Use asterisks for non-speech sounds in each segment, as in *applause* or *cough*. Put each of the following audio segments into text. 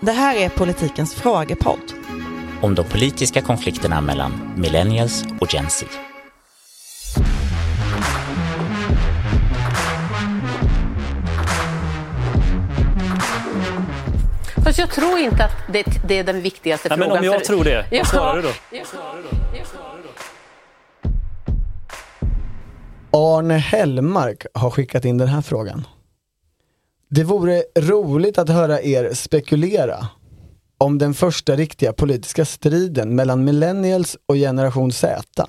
Det här är politikens frågepodd. Om de politiska konflikterna mellan millennials och Gen Z. Fast jag tror inte att det, det är den viktigaste Nej, frågan. men om jag för- tror det, vad svarar du då? Arne Hellmark har skickat in den här frågan. Det vore roligt att höra er spekulera om den första riktiga politiska striden mellan millennials och generation Z.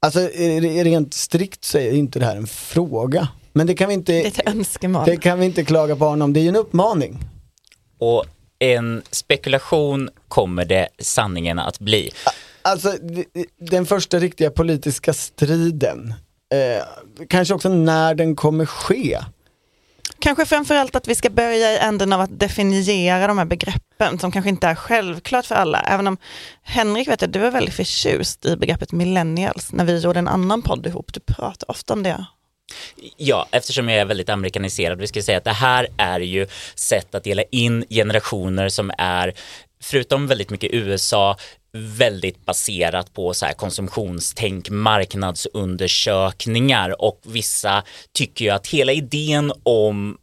Alltså är det- rent strikt så är inte det här en fråga. Men det kan vi Det är inte, ett önskemål. det kan vi inte klaga på Arne om, det är ju en uppmaning. Och en spekulation kommer det sanningen att bli. Alltså den första riktiga politiska striden, eh, kanske också när den kommer ske. Kanske framförallt att vi ska börja i änden av att definiera de här begreppen som kanske inte är självklart för alla. Även om Henrik vet jag, du är väldigt förtjust i begreppet millennials när vi gjorde en annan podd ihop. Du pratar ofta om det. Ja, eftersom jag är väldigt amerikaniserad. Vi ska säga att det här är ju sätt att dela in generationer som är, förutom väldigt mycket USA, väldigt baserat på så här konsumtionstänk, marknadsundersökningar och vissa tycker ju att hela idén om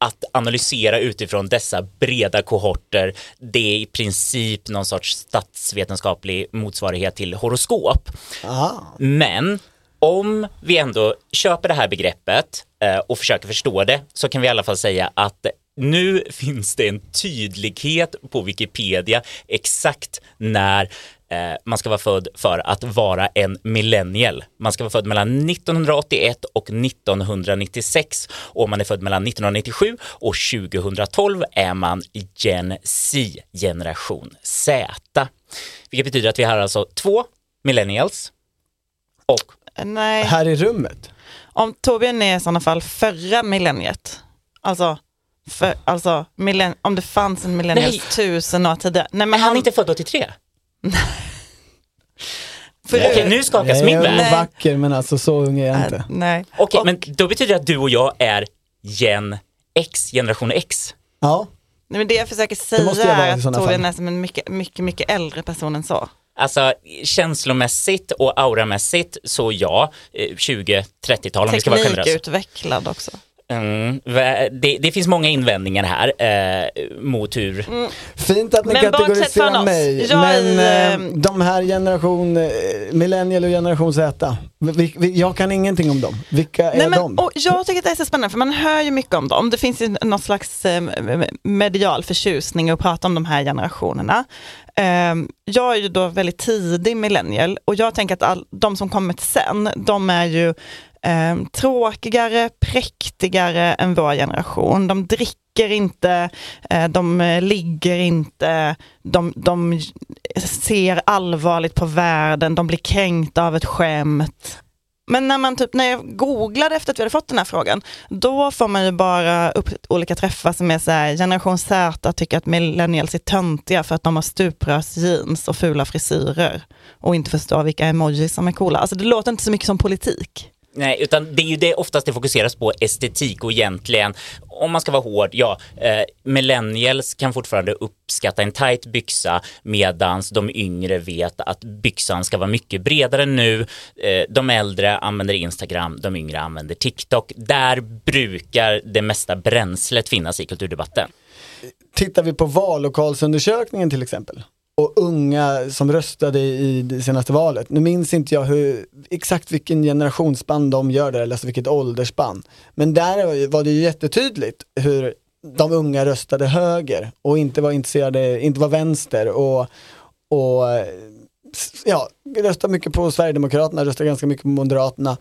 att analysera utifrån dessa breda kohorter, det är i princip någon sorts statsvetenskaplig motsvarighet till horoskop. Aha. Men om vi ändå köper det här begreppet eh, och försöker förstå det så kan vi i alla fall säga att nu finns det en tydlighet på Wikipedia exakt när eh, man ska vara född för att vara en millennial. Man ska vara född mellan 1981 och 1996 och om man är född mellan 1997 och 2012 är man Gen Z, generation Z. Vilket betyder att vi har alltså två millennials och Nej, Här i rummet. om Torbjörn är i sådana fall förra millenniet. Alltså, för, alltså millenn- om det fanns en millennials Nej. tusen år tidigare. Nej, men Men han är inte född 83? *laughs* för, Okej, nu skakas Jag min är värld. vacker men alltså så ung är jag inte. Nej. Okej, Och- men då betyder det att du och jag är Gen X, generation X. Ja, Nej, men det jag försöker måste säga jag vara är att sådana Torbjörn fall. är som en mycket, mycket, mycket äldre person än så. Alltså känslomässigt och auramässigt så ja, eh, 20-30-tal om vi ska vara generösa. Teknikutvecklad också. Mm, det, det finns många invändningar här eh, mot hur fint att ni Men kategoriserar mig. jag Men är, eh, de här generation, eh, millennial och generation Z, vi, vi, jag kan ingenting om dem. Vilka är Nej, men, de? och jag tycker att det är så spännande för man hör ju mycket om dem. Det finns ju någon slags eh, medial förtjusning att prata om de här generationerna. Eh, jag är ju då väldigt tidig millennial och jag tänker att all, de som kommit sen, de är ju eh, tråkigare, präktigare än vår generation. De dricker inte, eh, de eh, ligger inte, de, de ser allvarligt på världen, de blir kränkta av ett skämt. Men när, man typ, när jag googlade efter att vi hade fått den här frågan, då får man ju bara upp olika träffar som är så här, generation Z tycker att millennials är töntiga för att de har stuprörsjeans och fula frisyrer och inte förstår vilka emojis som är coola. Alltså det låter inte så mycket som politik. Nej, utan det är ju det oftast det fokuseras på estetik och egentligen, om man ska vara hård, ja, eh, millennials kan fortfarande uppskatta en tight byxa medans de yngre vet att byxan ska vara mycket bredare nu. Eh, de äldre använder Instagram, de yngre använder TikTok. Där brukar det mesta bränslet finnas i kulturdebatten. Tittar vi på vallokalsundersökningen till exempel unga som röstade i det senaste valet. Nu minns inte jag hur, exakt vilken generationsspann de gör där, eller alltså vilket åldersspann. Men där var det ju jättetydligt hur de unga röstade höger och inte var intresserade, inte var vänster och, och ja, röstade mycket på Sverigedemokraterna, röstade ganska mycket på Moderaterna.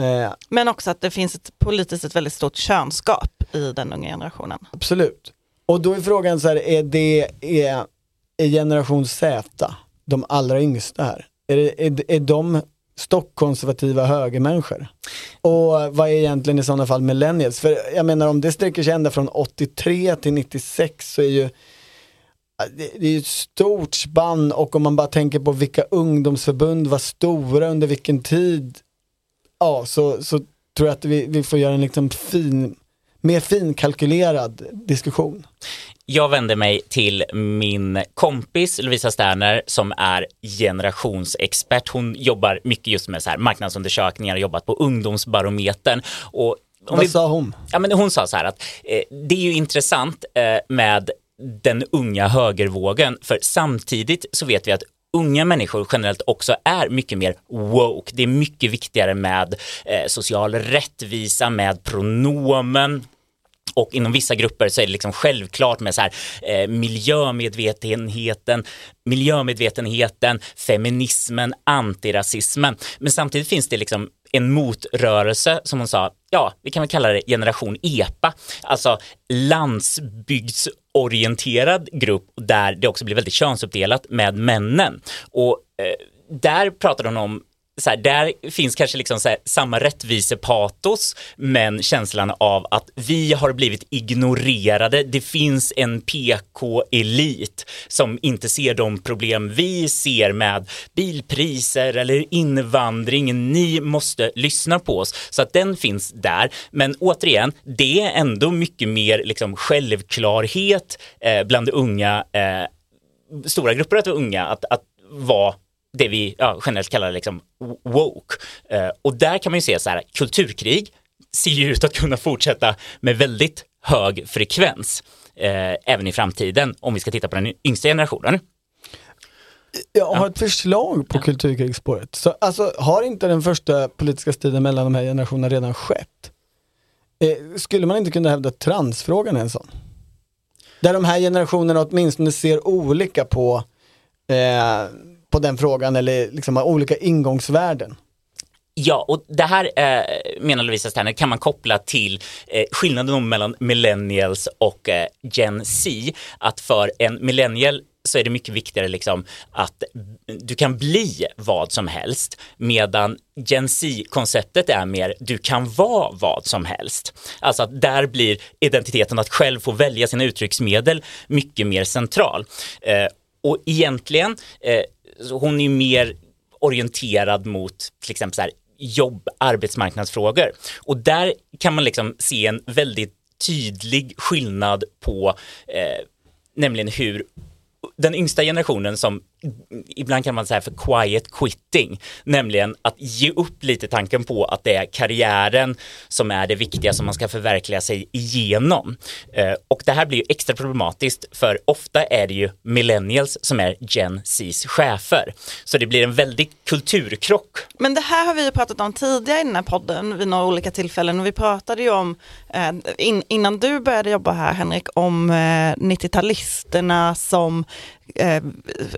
Eh, Men också att det finns ett politiskt ett väldigt stort könskap i den unga generationen. Absolut. Och då är frågan så här, är det, är, är generation Z de allra yngsta här? Är, det, är, är de stockkonservativa högermänniskor? Och vad är egentligen i sådana fall millennials? För jag menar om det sträcker sig ända från 83 till 96 så är ju det det är ju ett stort spann och om man bara tänker på vilka ungdomsförbund var stora under vilken tid, ja så, så tror jag att vi, vi får göra en liksom fin mer finkalkylerad diskussion. Jag vänder mig till min kompis Lovisa Sterner som är generationsexpert. Hon jobbar mycket just med så här marknadsundersökningar och jobbat på ungdomsbarometern. Och Vad vi- sa hon? Ja, men hon sa så här att eh, det är ju intressant eh, med den unga högervågen, för samtidigt så vet vi att unga människor generellt också är mycket mer woke. Det är mycket viktigare med eh, social rättvisa, med pronomen, och inom vissa grupper så är det liksom självklart med så här, eh, miljömedvetenheten, miljömedvetenheten, feminismen, antirasismen. Men samtidigt finns det liksom en motrörelse som hon sa, ja, vi kan väl kalla det generation EPA, alltså landsbygds orienterad grupp där det också blir väldigt könsuppdelat med männen. Och eh, där pratade hon om så här, där finns kanske liksom så här, samma rättvisepatos men känslan av att vi har blivit ignorerade. Det finns en PK-elit som inte ser de problem vi ser med bilpriser eller invandring. Ni måste lyssna på oss. Så att den finns där. Men återigen, det är ändå mycket mer liksom självklarhet eh, bland unga eh, stora grupper av unga att, att vara det vi ja, generellt kallar liksom woke. Eh, och där kan man ju se så här, kulturkrig ser ju ut att kunna fortsätta med väldigt hög frekvens eh, även i framtiden om vi ska titta på den yngsta generationen. Jag har ett förslag på kulturkrigsspåret. Så, alltså, har inte den första politiska striden mellan de här generationerna redan skett? Eh, skulle man inte kunna hävda att transfrågan är en sån? Där de här generationerna åtminstone ser olika på, eh, på den frågan eller liksom har olika ingångsvärden. Ja, och det här eh, menar Lovisa Sterner kan man koppla till eh, skillnaden mellan millennials och eh, Gen Z. Att för en millennial så är det mycket viktigare liksom att du kan bli vad som helst medan Gen Z-konceptet är mer du kan vara vad som helst. Alltså att där blir identiteten att själv få välja sina uttrycksmedel mycket mer central. Eh, och egentligen, eh, hon är ju mer orienterad mot till exempel så här, jobb, arbetsmarknadsfrågor. Och där kan man liksom se en väldigt tydlig skillnad på eh, nämligen hur den yngsta generationen som ibland kan man säga för quiet quitting, nämligen att ge upp lite tanken på att det är karriären som är det viktiga som man ska förverkliga sig igenom. Eh, och det här blir ju extra problematiskt för ofta är det ju millennials som är Gen Zs chefer. Så det blir en väldig kulturkrock. Men det här har vi ju pratat om tidigare i den här podden vid några olika tillfällen och vi pratade ju om, eh, in, innan du började jobba här Henrik, om eh, 90-talisterna som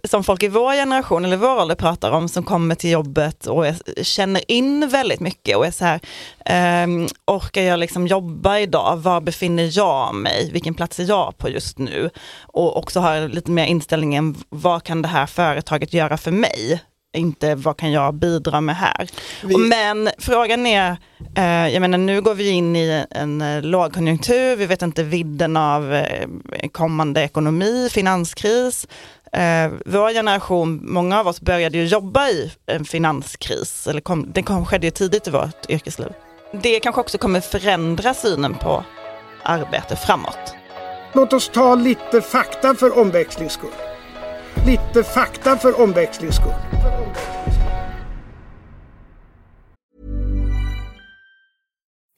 som folk i vår generation eller vår ålder pratar om som kommer till jobbet och är, känner in väldigt mycket och är så här, ehm, orkar jag liksom jobba idag? Var befinner jag mig? Vilken plats är jag på just nu? Och också har lite mer inställningen, vad kan det här företaget göra för mig? Inte vad kan jag bidra med här? Vi- Men frågan är, eh, jag menar nu går vi in i en eh, lågkonjunktur, vi vet inte vidden av eh, kommande ekonomi, finanskris. Eh, vår generation, många av oss började ju jobba i en finanskris, eller kom, det kom, skedde ju tidigt i vårt yrkesliv. Det kanske också kommer förändra synen på arbete framåt. Låt oss ta lite fakta för omväxlings skull. Lite fakta för omväxlings skull.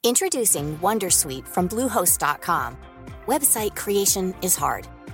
Introducing Wondersuite from Bluehost.com. Website creation is hard,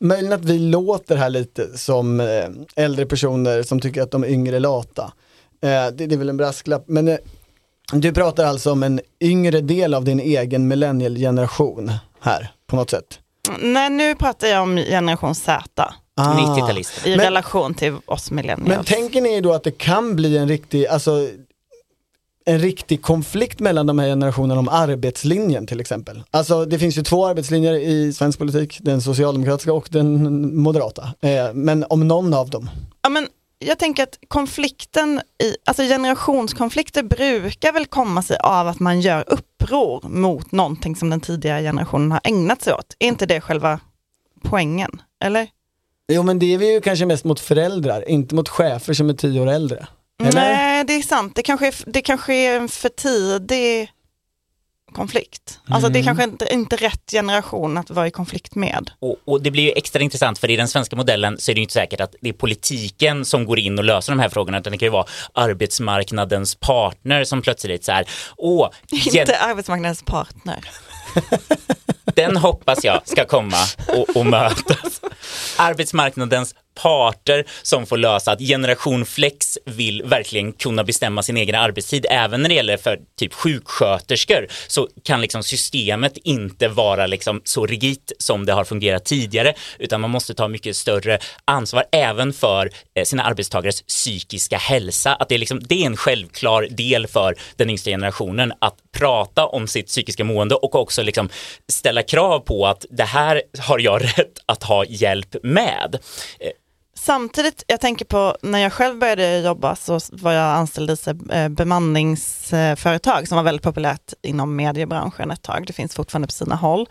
Möjligen att vi låter här lite som eh, äldre personer som tycker att de yngre är lata. Eh, det, det är väl en brasklapp, men eh, du pratar alltså om en yngre del av din egen millennial-generation här på något sätt. Nej, nu pratar jag om generation Z Ah. 90-talister. i Men- relation till oss millennials. Men tänker ni då att det kan bli en riktig, alltså en riktig konflikt mellan de här generationerna om arbetslinjen till exempel. Alltså det finns ju två arbetslinjer i svensk politik, den socialdemokratiska och den moderata. Eh, men om någon av dem. Ja, men jag tänker att konflikten, i, alltså generationskonflikter brukar väl komma sig av att man gör uppror mot någonting som den tidigare generationen har ägnat sig åt. Är inte det själva poängen? Eller? Jo men det är vi ju kanske mest mot föräldrar, inte mot chefer som är tio år äldre. Eller? Nej, det är sant. Det kanske är, det kanske är en för tidig konflikt. Alltså det är kanske inte, inte rätt generation att vara i konflikt med. Och, och det blir ju extra intressant för i den svenska modellen så är det ju inte säkert att det är politiken som går in och löser de här frågorna utan det kan ju vara arbetsmarknadens partner som plötsligt så här, åh, *laughs* Inte arbetsmarknadens partner. *laughs* den hoppas jag ska komma och, och mötas. *laughs* Arbetsmarknadens parter som får lösa att generation flex vill verkligen kunna bestämma sin egen arbetstid. Även när det gäller för typ sjuksköterskor så kan liksom systemet inte vara liksom så rigitt som det har fungerat tidigare utan man måste ta mycket större ansvar även för eh, sina arbetstagares psykiska hälsa. Att det är, liksom, det är en självklar del för den yngsta generationen att prata om sitt psykiska mående och också liksom ställa krav på att det här har jag *laughs* rätt att ha hjälp med. Eh, Samtidigt, jag tänker på när jag själv började jobba så var jag anställd i eh, bemanningsföretag eh, som var väldigt populärt inom mediebranschen ett tag. Det finns fortfarande på sina håll.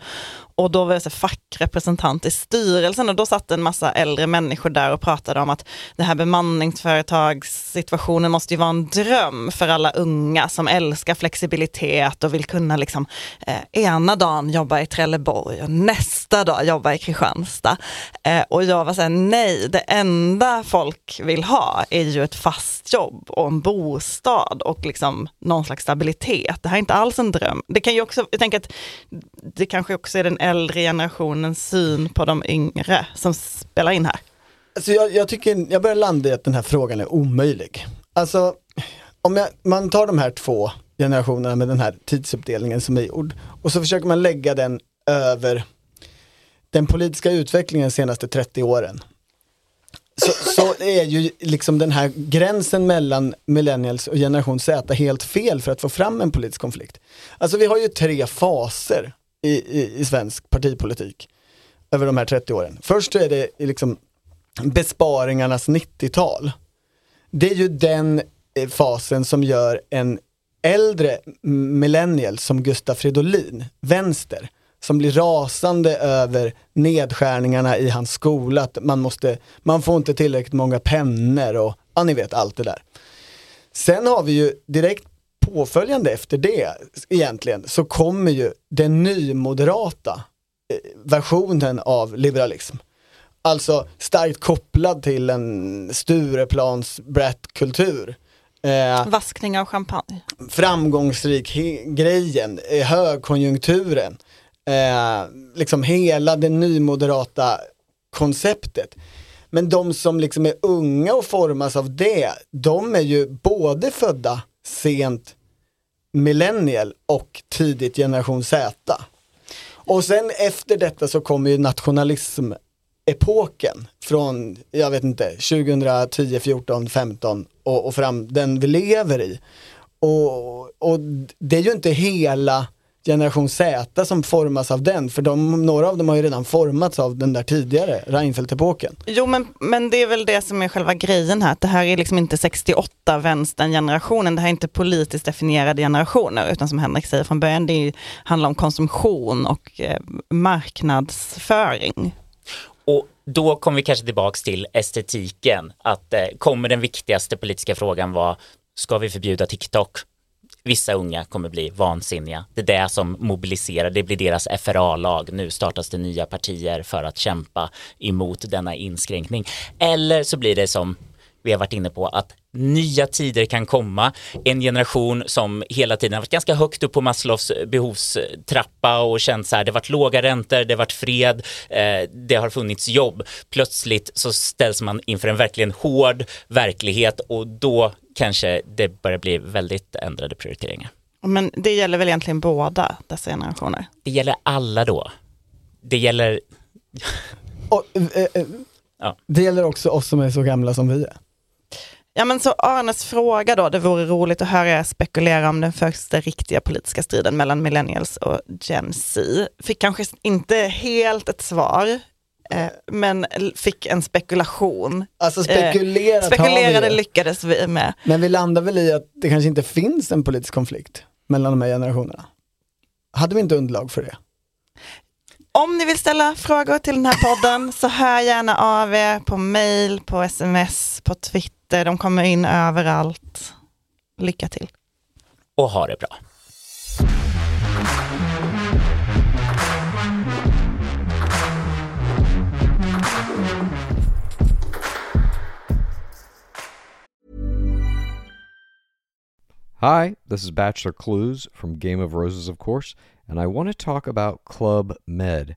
Och då var jag så fackrepresentant i styrelsen och då satt en massa äldre människor där och pratade om att det här bemanningsföretagssituationen måste ju vara en dröm för alla unga som älskar flexibilitet och vill kunna liksom eh, ena dagen jobba i Trelleborg och nästa dag jobba i Kristianstad. Eh, och jag var såhär, nej, det enda folk vill ha är ju ett fast jobb och en bostad och liksom någon slags stabilitet. Det här är inte alls en dröm. Det kan ju också, jag tänker att det kanske också är den äldre generationens syn på de yngre som spelar in här. Alltså jag, jag tycker, jag börjar landa i att den här frågan är omöjlig. Alltså, om jag, man tar de här två generationerna med den här tidsuppdelningen som är gjord och så försöker man lägga den över den politiska utvecklingen de senaste 30 åren. Så, så är ju liksom den här gränsen mellan millennials och generation Z helt fel för att få fram en politisk konflikt. Alltså vi har ju tre faser i, i, i svensk partipolitik över de här 30 åren. Först är det liksom besparingarnas 90-tal. Det är ju den eh, fasen som gör en äldre millennial som Gustaf Fridolin, vänster, som blir rasande över nedskärningarna i hans skola, att man, måste, man får inte tillräckligt många pennor och ja, ni vet allt det där. Sen har vi ju direkt påföljande efter det egentligen så kommer ju den nymoderata eh, versionen av liberalism. Alltså starkt kopplad till en Stureplans brat-kultur. Eh, Vaskning av champagne. framgångsrik grejen, högkonjunkturen, eh, liksom hela det nymoderata konceptet. Men de som liksom är unga och formas av det, de är ju både födda sent millennial och tidigt generation Z. Och sen efter detta så kommer ju nationalismepoken från, jag vet inte, 2010, 14, 15 och, och fram, den vi lever i. Och, och det är ju inte hela generation Z som formas av den, för de, några av dem har ju redan formats av den där tidigare, Reinfeldt-epoken. Jo men, men det är väl det som är själva grejen här, att det här är liksom inte 68 vänstern-generationen, det här är inte politiskt definierade generationer, utan som Henrik säger från början, det är, handlar om konsumtion och eh, marknadsföring. Och då kommer vi kanske tillbaks till estetiken, att eh, kommer den viktigaste politiska frågan vara, ska vi förbjuda TikTok? Vissa unga kommer bli vansinniga. Det är det som mobiliserar, det blir deras FRA-lag. Nu startas det nya partier för att kämpa emot denna inskränkning. Eller så blir det som vi har varit inne på att nya tider kan komma. En generation som hela tiden har varit ganska högt upp på Maslows behovstrappa och känt så här, det har varit låga räntor, det har varit fred, eh, det har funnits jobb. Plötsligt så ställs man inför en verkligen hård verklighet och då kanske det börjar bli väldigt ändrade prioriteringar. Men det gäller väl egentligen båda dessa generationer? Det gäller alla då. Det gäller, Och, eh, eh, Ja. Det gäller också oss som är så gamla som vi är. Ja men så Arnes fråga då, det vore roligt att höra er spekulera om den första riktiga politiska striden mellan millennials och Gen Z. Fick kanske inte helt ett svar, eh, men fick en spekulation. Alltså spekulerat eh, Spekulerade vi lyckades vi med. Men vi landar väl i att det kanske inte finns en politisk konflikt mellan de här generationerna. Hade vi inte underlag för det? Om ni vill ställa frågor till den här podden så hör gärna av er på mail, på sms, på Twitter. De kommer in överallt. Lycka till. Och ha det bra. Hi, this is Bachelor Clues from Game of Roses, of course, and I want to talk about Club Med.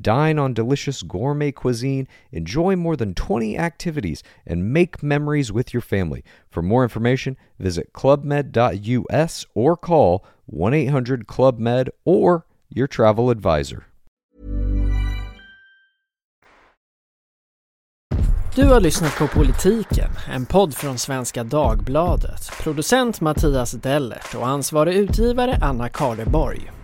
Dine on delicious gourmet cuisine, enjoy more than 20 activities, and make memories with your family. For more information, visit clubmed.us or call 1 800 Club Med or your travel advisor. Du har lyssnat på Politiken, en podd från Svenska Dagbladet. Producent Mattias Dellert och ansvarig utgivare Anna Karleborg.